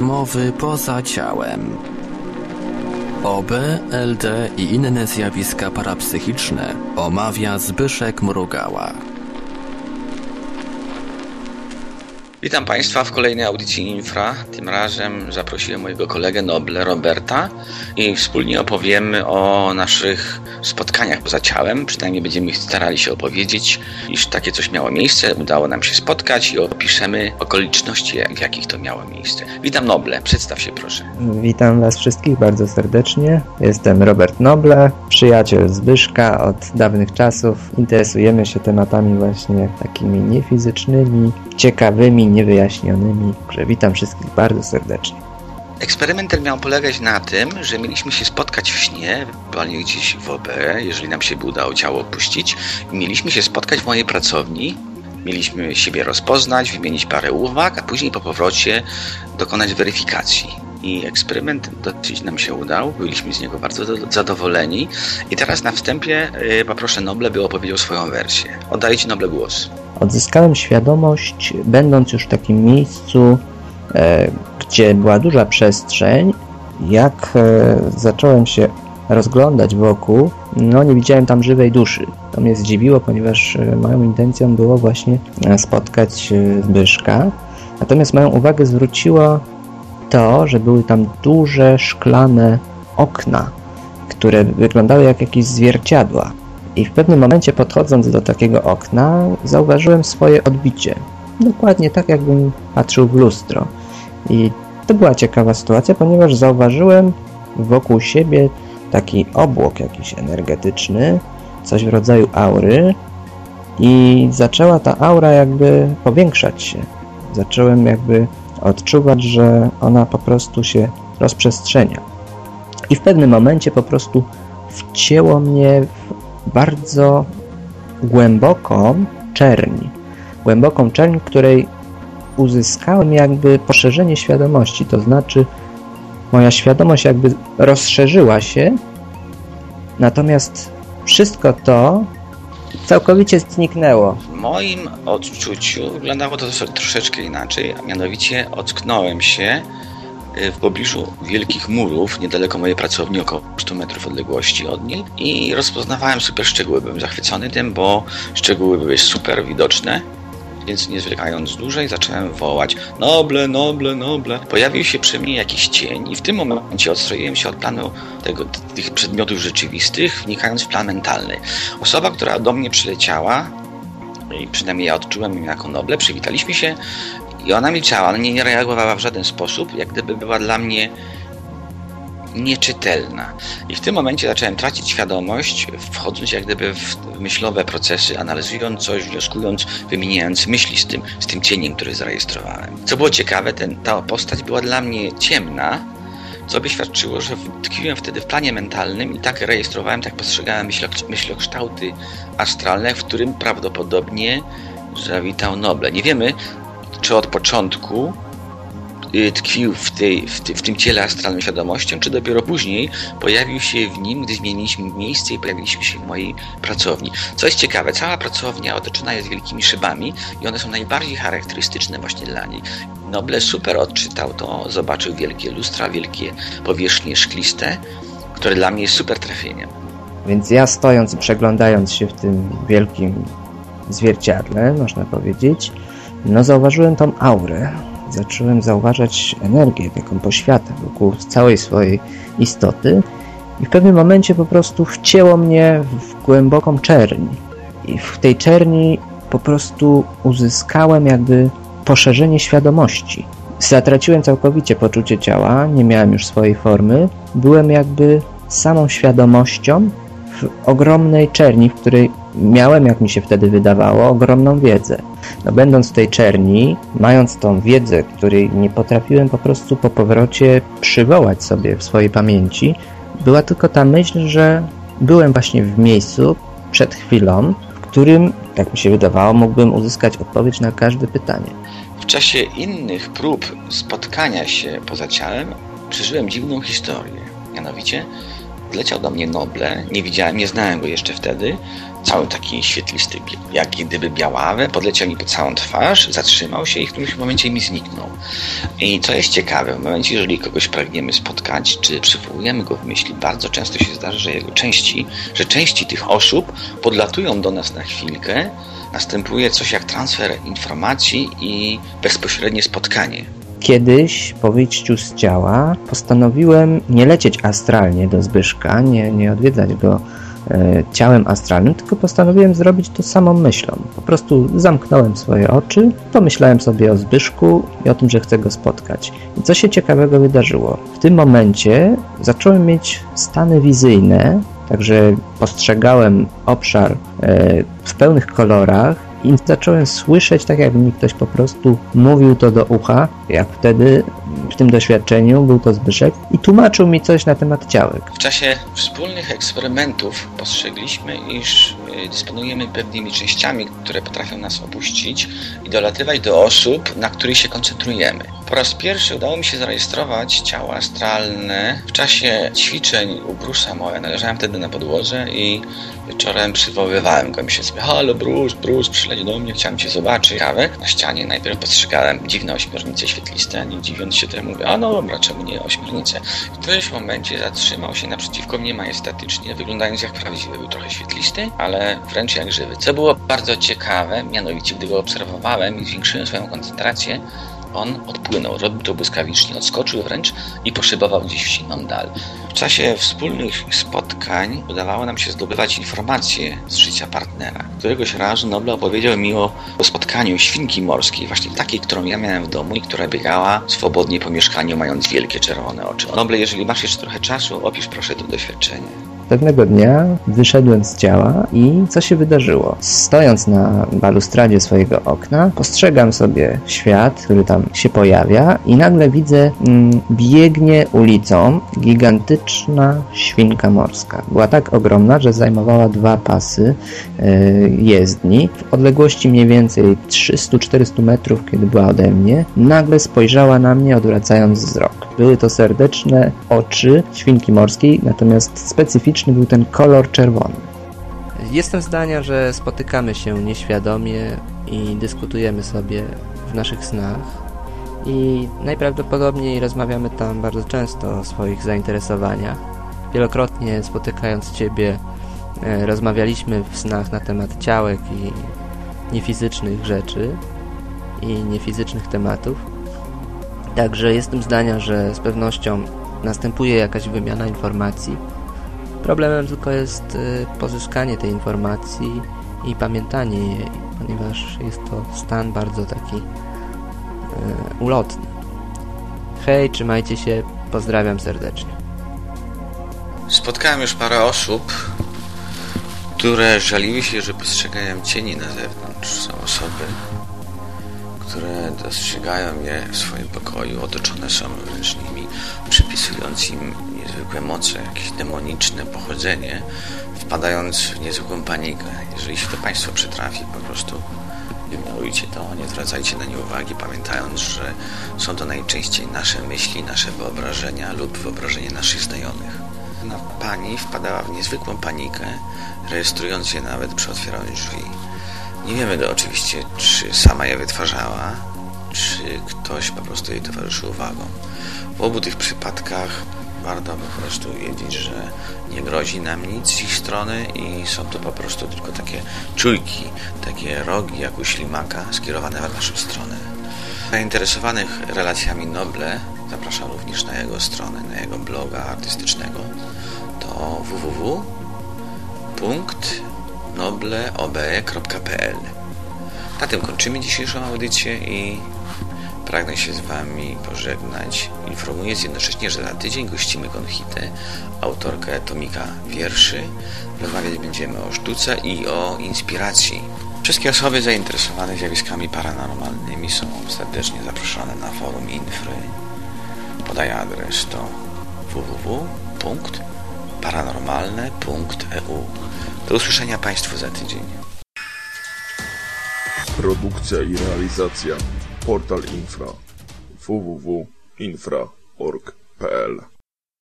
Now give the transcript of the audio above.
Rozmowy poza ciałem. OB, LD i inne zjawiska parapsychiczne omawia Zbyszek Mrugała. Witam Państwa w kolejnej audycji Infra. Tym razem zaprosiłem mojego kolegę Noble Roberta i wspólnie opowiemy o naszych spotkaniach poza ciałem. Przynajmniej będziemy starali się opowiedzieć, iż takie coś miało miejsce. Udało nam się spotkać i opiszemy okoliczności, w jakich to miało miejsce. Witam Noble, przedstaw się proszę. Witam Was wszystkich bardzo serdecznie. Jestem Robert Noble, przyjaciel Zbyszka od dawnych czasów. Interesujemy się tematami właśnie takimi niefizycznymi, ciekawymi, niewyjaśnionymi. Że witam wszystkich bardzo serdecznie. Eksperyment ten miał polegać na tym, że mieliśmy się spotkać w śnie, ewentualnie gdzieś w OB, jeżeli nam się by udało ciało opuścić. Mieliśmy się spotkać w mojej pracowni, mieliśmy siebie rozpoznać, wymienić parę uwag, a później po powrocie dokonać weryfikacji. I eksperyment dosyć nam się udał, byliśmy z niego bardzo zadowoleni. I teraz na wstępie yy, poproszę Noble, by opowiedział swoją wersję. Oddaję Ci Noble głos. Odzyskałem świadomość, będąc już w takim miejscu, e, gdzie była duża przestrzeń. Jak e, zacząłem się rozglądać wokół, no nie widziałem tam żywej duszy. To mnie zdziwiło, ponieważ e, moją intencją było właśnie spotkać Zbyszka. Natomiast moją uwagę zwróciło to, że były tam duże szklane okna, które wyglądały jak jakieś zwierciadła. I w pewnym momencie podchodząc do takiego okna, zauważyłem swoje odbicie. Dokładnie tak, jakbym patrzył w lustro. I to była ciekawa sytuacja, ponieważ zauważyłem wokół siebie taki obłok jakiś energetyczny, coś w rodzaju aury i zaczęła ta aura jakby powiększać się. Zacząłem jakby odczuwać, że ona po prostu się rozprzestrzenia. I w pewnym momencie po prostu wcięło mnie bardzo głęboką czerń. Głęboką czerń, której uzyskałem jakby poszerzenie świadomości, to znaczy moja świadomość jakby rozszerzyła się, natomiast wszystko to całkowicie zniknęło. W moim odczuciu wyglądało to troszeczkę inaczej, a mianowicie ocknąłem się w pobliżu wielkich murów, niedaleko mojej pracowni, około 100 metrów odległości od niej i rozpoznawałem super szczegóły. Byłem zachwycony tym, bo szczegóły były super widoczne, więc nie zwlekając dłużej zacząłem wołać Noble, Noble, Noble. Pojawił się przy mnie jakiś cień i w tym momencie odstroiłem się od planu tego, tych przedmiotów rzeczywistych, wnikając w plan mentalny. Osoba, która do mnie przyleciała, i przynajmniej ja odczułem ją jako Noble, przywitaliśmy się i ona milczała, nie, nie reagowała w żaden sposób, jak gdyby była dla mnie nieczytelna. I w tym momencie zacząłem tracić świadomość, wchodząc jak gdyby w myślowe procesy, analizując coś, wnioskując, wymieniając myśli z tym, z tym cieniem, który zarejestrowałem. Co było ciekawe, ten, ta postać była dla mnie ciemna, co by świadczyło, że tkwiłem wtedy w planie mentalnym i tak rejestrowałem, tak postrzegałem myślo, myślokształty astralne, w którym prawdopodobnie zawitał Noble. Nie wiemy, czy od początku tkwił w, tej, w, ty, w, tym ciele astralnym świadomością, czy dopiero później pojawił się w nim, gdy zmieniliśmy miejsce i pojawiliśmy się w mojej pracowni. Co jest ciekawe, cała pracownia otoczona jest wielkimi szybami i one są najbardziej charakterystyczne właśnie dla niej. Noble super odczytał to, zobaczył wielkie lustra, wielkie powierzchnie szkliste, które dla mnie jest super trafieniem. Więc ja stojąc i przeglądając się w tym wielkim zwierciadle, można powiedzieć, no zauważyłem tą aurę, zacząłem zauważać energię, taką poświatę wokół całej swojej istoty i w pewnym momencie po prostu wcięło mnie w głęboką czerń. I w tej czerni po prostu uzyskałem jakby poszerzenie świadomości. Zatraciłem całkowicie poczucie ciała, nie miałem już swojej formy. Byłem jakby samą świadomością w ogromnej czerni, w której miałem, jak mi się wtedy wydawało, ogromną wiedzę. No, będąc w tej czerni, mając tą wiedzę, której nie potrafiłem po prostu po powrocie przywołać sobie w swojej pamięci, była tylko ta myśl, że byłem właśnie w miejscu przed chwilą, w którym, jak mi się wydawało, mógłbym uzyskać odpowiedź na każde pytanie. W czasie innych prób spotkania się poza ciałem przeżyłem dziwną historię. Mianowicie Leciał do mnie Noble, nie widziałem, nie znałem go jeszcze wtedy cały taki świetlisty, jak gdyby białawy, podleciał mi po całą twarz, zatrzymał się i w którymś momencie mi zniknął. I co jest ciekawe, w momencie, jeżeli kogoś pragniemy spotkać, czy przywołujemy go w myśli, bardzo często się zdarza, że jego części, że części tych osób podlatują do nas na chwilkę, następuje coś jak transfer informacji i bezpośrednie spotkanie. Kiedyś po wyjściu z ciała postanowiłem nie lecieć astralnie do Zbyszka, nie, nie odwiedzać go e, ciałem astralnym, tylko postanowiłem zrobić to samą myślą. Po prostu zamknąłem swoje oczy, pomyślałem sobie o Zbyszku i o tym, że chcę go spotkać. I co się ciekawego wydarzyło? W tym momencie zacząłem mieć stany wizyjne, także postrzegałem obszar e, w pełnych kolorach, i zacząłem słyszeć, tak jakby mi ktoś po prostu mówił to do ucha, jak wtedy w tym doświadczeniu był to Zbyszek i tłumaczył mi coś na temat ciałek. W czasie wspólnych eksperymentów postrzegliśmy, iż y, dysponujemy pewnymi częściami, które potrafią nas opuścić i dolatywać do osób, na których się koncentrujemy. Po raz pierwszy udało mi się zarejestrować ciało astralne w czasie ćwiczeń u Bruce'a Moe. Należałem wtedy na podłodze i wieczorem przywoływałem go. Myślę sobie, halo Bruce, Bruce, przyleć do mnie, chciałem cię zobaczyć. Kawę. Na ścianie najpierw postrzegałem dziwne ośmiornice świetliste, a nie dziwiąc się temu mówię, a no dobra, czemu nie ośmiornice? W którymś momencie zatrzymał się naprzeciwko mnie majestatycznie, wyglądając jak prawdziwy. Był trochę świetlisty, ale wręcz jak żywy. Co było bardzo ciekawe, mianowicie gdy go obserwowałem i zwiększyłem swoją koncentrację, on odpłynął, robił to błyskawicznie, odskoczył wręcz i poszybował gdzieś w inną dal. W czasie wspólnych spotkań udawało nam się zdobywać informacje z życia partnera. Któregoś razu Noble opowiedział mi o, o spotkaniu świnki morskiej, właśnie takiej, którą ja miałem w domu i która biegała swobodnie po mieszkaniu, mając wielkie czerwone oczy. Noble, jeżeli masz jeszcze trochę czasu, opisz proszę to doświadczenie. Pewnego dnia wyszedłem z ciała i co się wydarzyło? Stojąc na balustradzie swojego okna, postrzegam sobie świat, który tam się pojawia i nagle widzę, mm, biegnie ulicą gigantyczna świnka morska. Była tak ogromna, że zajmowała dwa pasy yy, jezdni. W odległości mniej więcej 300-400 metrów, kiedy była ode mnie, nagle spojrzała na mnie, odwracając wzrok. Były to serdeczne oczy świnki morskiej, natomiast specyficzny był ten kolor czerwony. Jestem zdania, że spotykamy się nieświadomie i dyskutujemy sobie w naszych snach i najprawdopodobniej rozmawiamy tam bardzo często o swoich zainteresowaniach. Wielokrotnie spotykając Ciebie e, rozmawialiśmy w snach na temat ciałek i niefizycznych rzeczy i niefizycznych tematów. Także jestem zdania, że z pewnością następuje jakaś wymiana informacji. Problemem tylko jest y, pozyskanie tej informacji i pamiętanie jej, ponieważ jest to stan bardzo taki y, ulotny. Hej, trzymajcie się, pozdrawiam serdecznie. Spotkałem już parę osób, które żaliły się, że postrzegają cieni na zewnątrz. Są osoby, które dostrzegają je w swoim pokoju, otoczone są nimi, przypisując im niezwykłe moce, jakieś demoniczne pochodzenie, wpadając w niezwykłą panikę. Jeżeli się to Państwo przytrafi, po prostu ignorujcie to, nie zwracajcie na nie uwagi, pamiętając, że są to najczęściej nasze myśli, nasze wyobrażenia lub wyobrażenie naszych znajomych. Na pani wpadała w niezwykłą panikę, rejestrując je nawet przy otwieraniu drzwi. Nie wiemy to oczywiście, czy sama je wytwarzała, czy ktoś po prostu jej towarzyszył uwagą. W obu tych przypadkach warto po prostu wiedzieć, że nie grozi nam nic z ich strony i są to po prostu tylko takie czujki, takie rogi jak u ślimaka skierowane w naszą stronę. Zainteresowanych relacjami Noble zapraszam również na jego stronę, na jego bloga artystycznego to www nobleobe.pl Na tym kończymy dzisiejszą audycję i pragnę się z Wami pożegnać. Informuję jednocześnie, że za tydzień gościmy Konchitę, autorkę tomika wierszy. Rozmawiać będziemy o sztuce i o inspiracji. Wszystkie osoby zainteresowane zjawiskami paranormalnymi są serdecznie zaproszone na forum Infry. Podaję adres to www.paranormalne.eu do usłyszenia Państwu za tydzień. Produkcja i realizacja Portal Infra www.infra.org.pl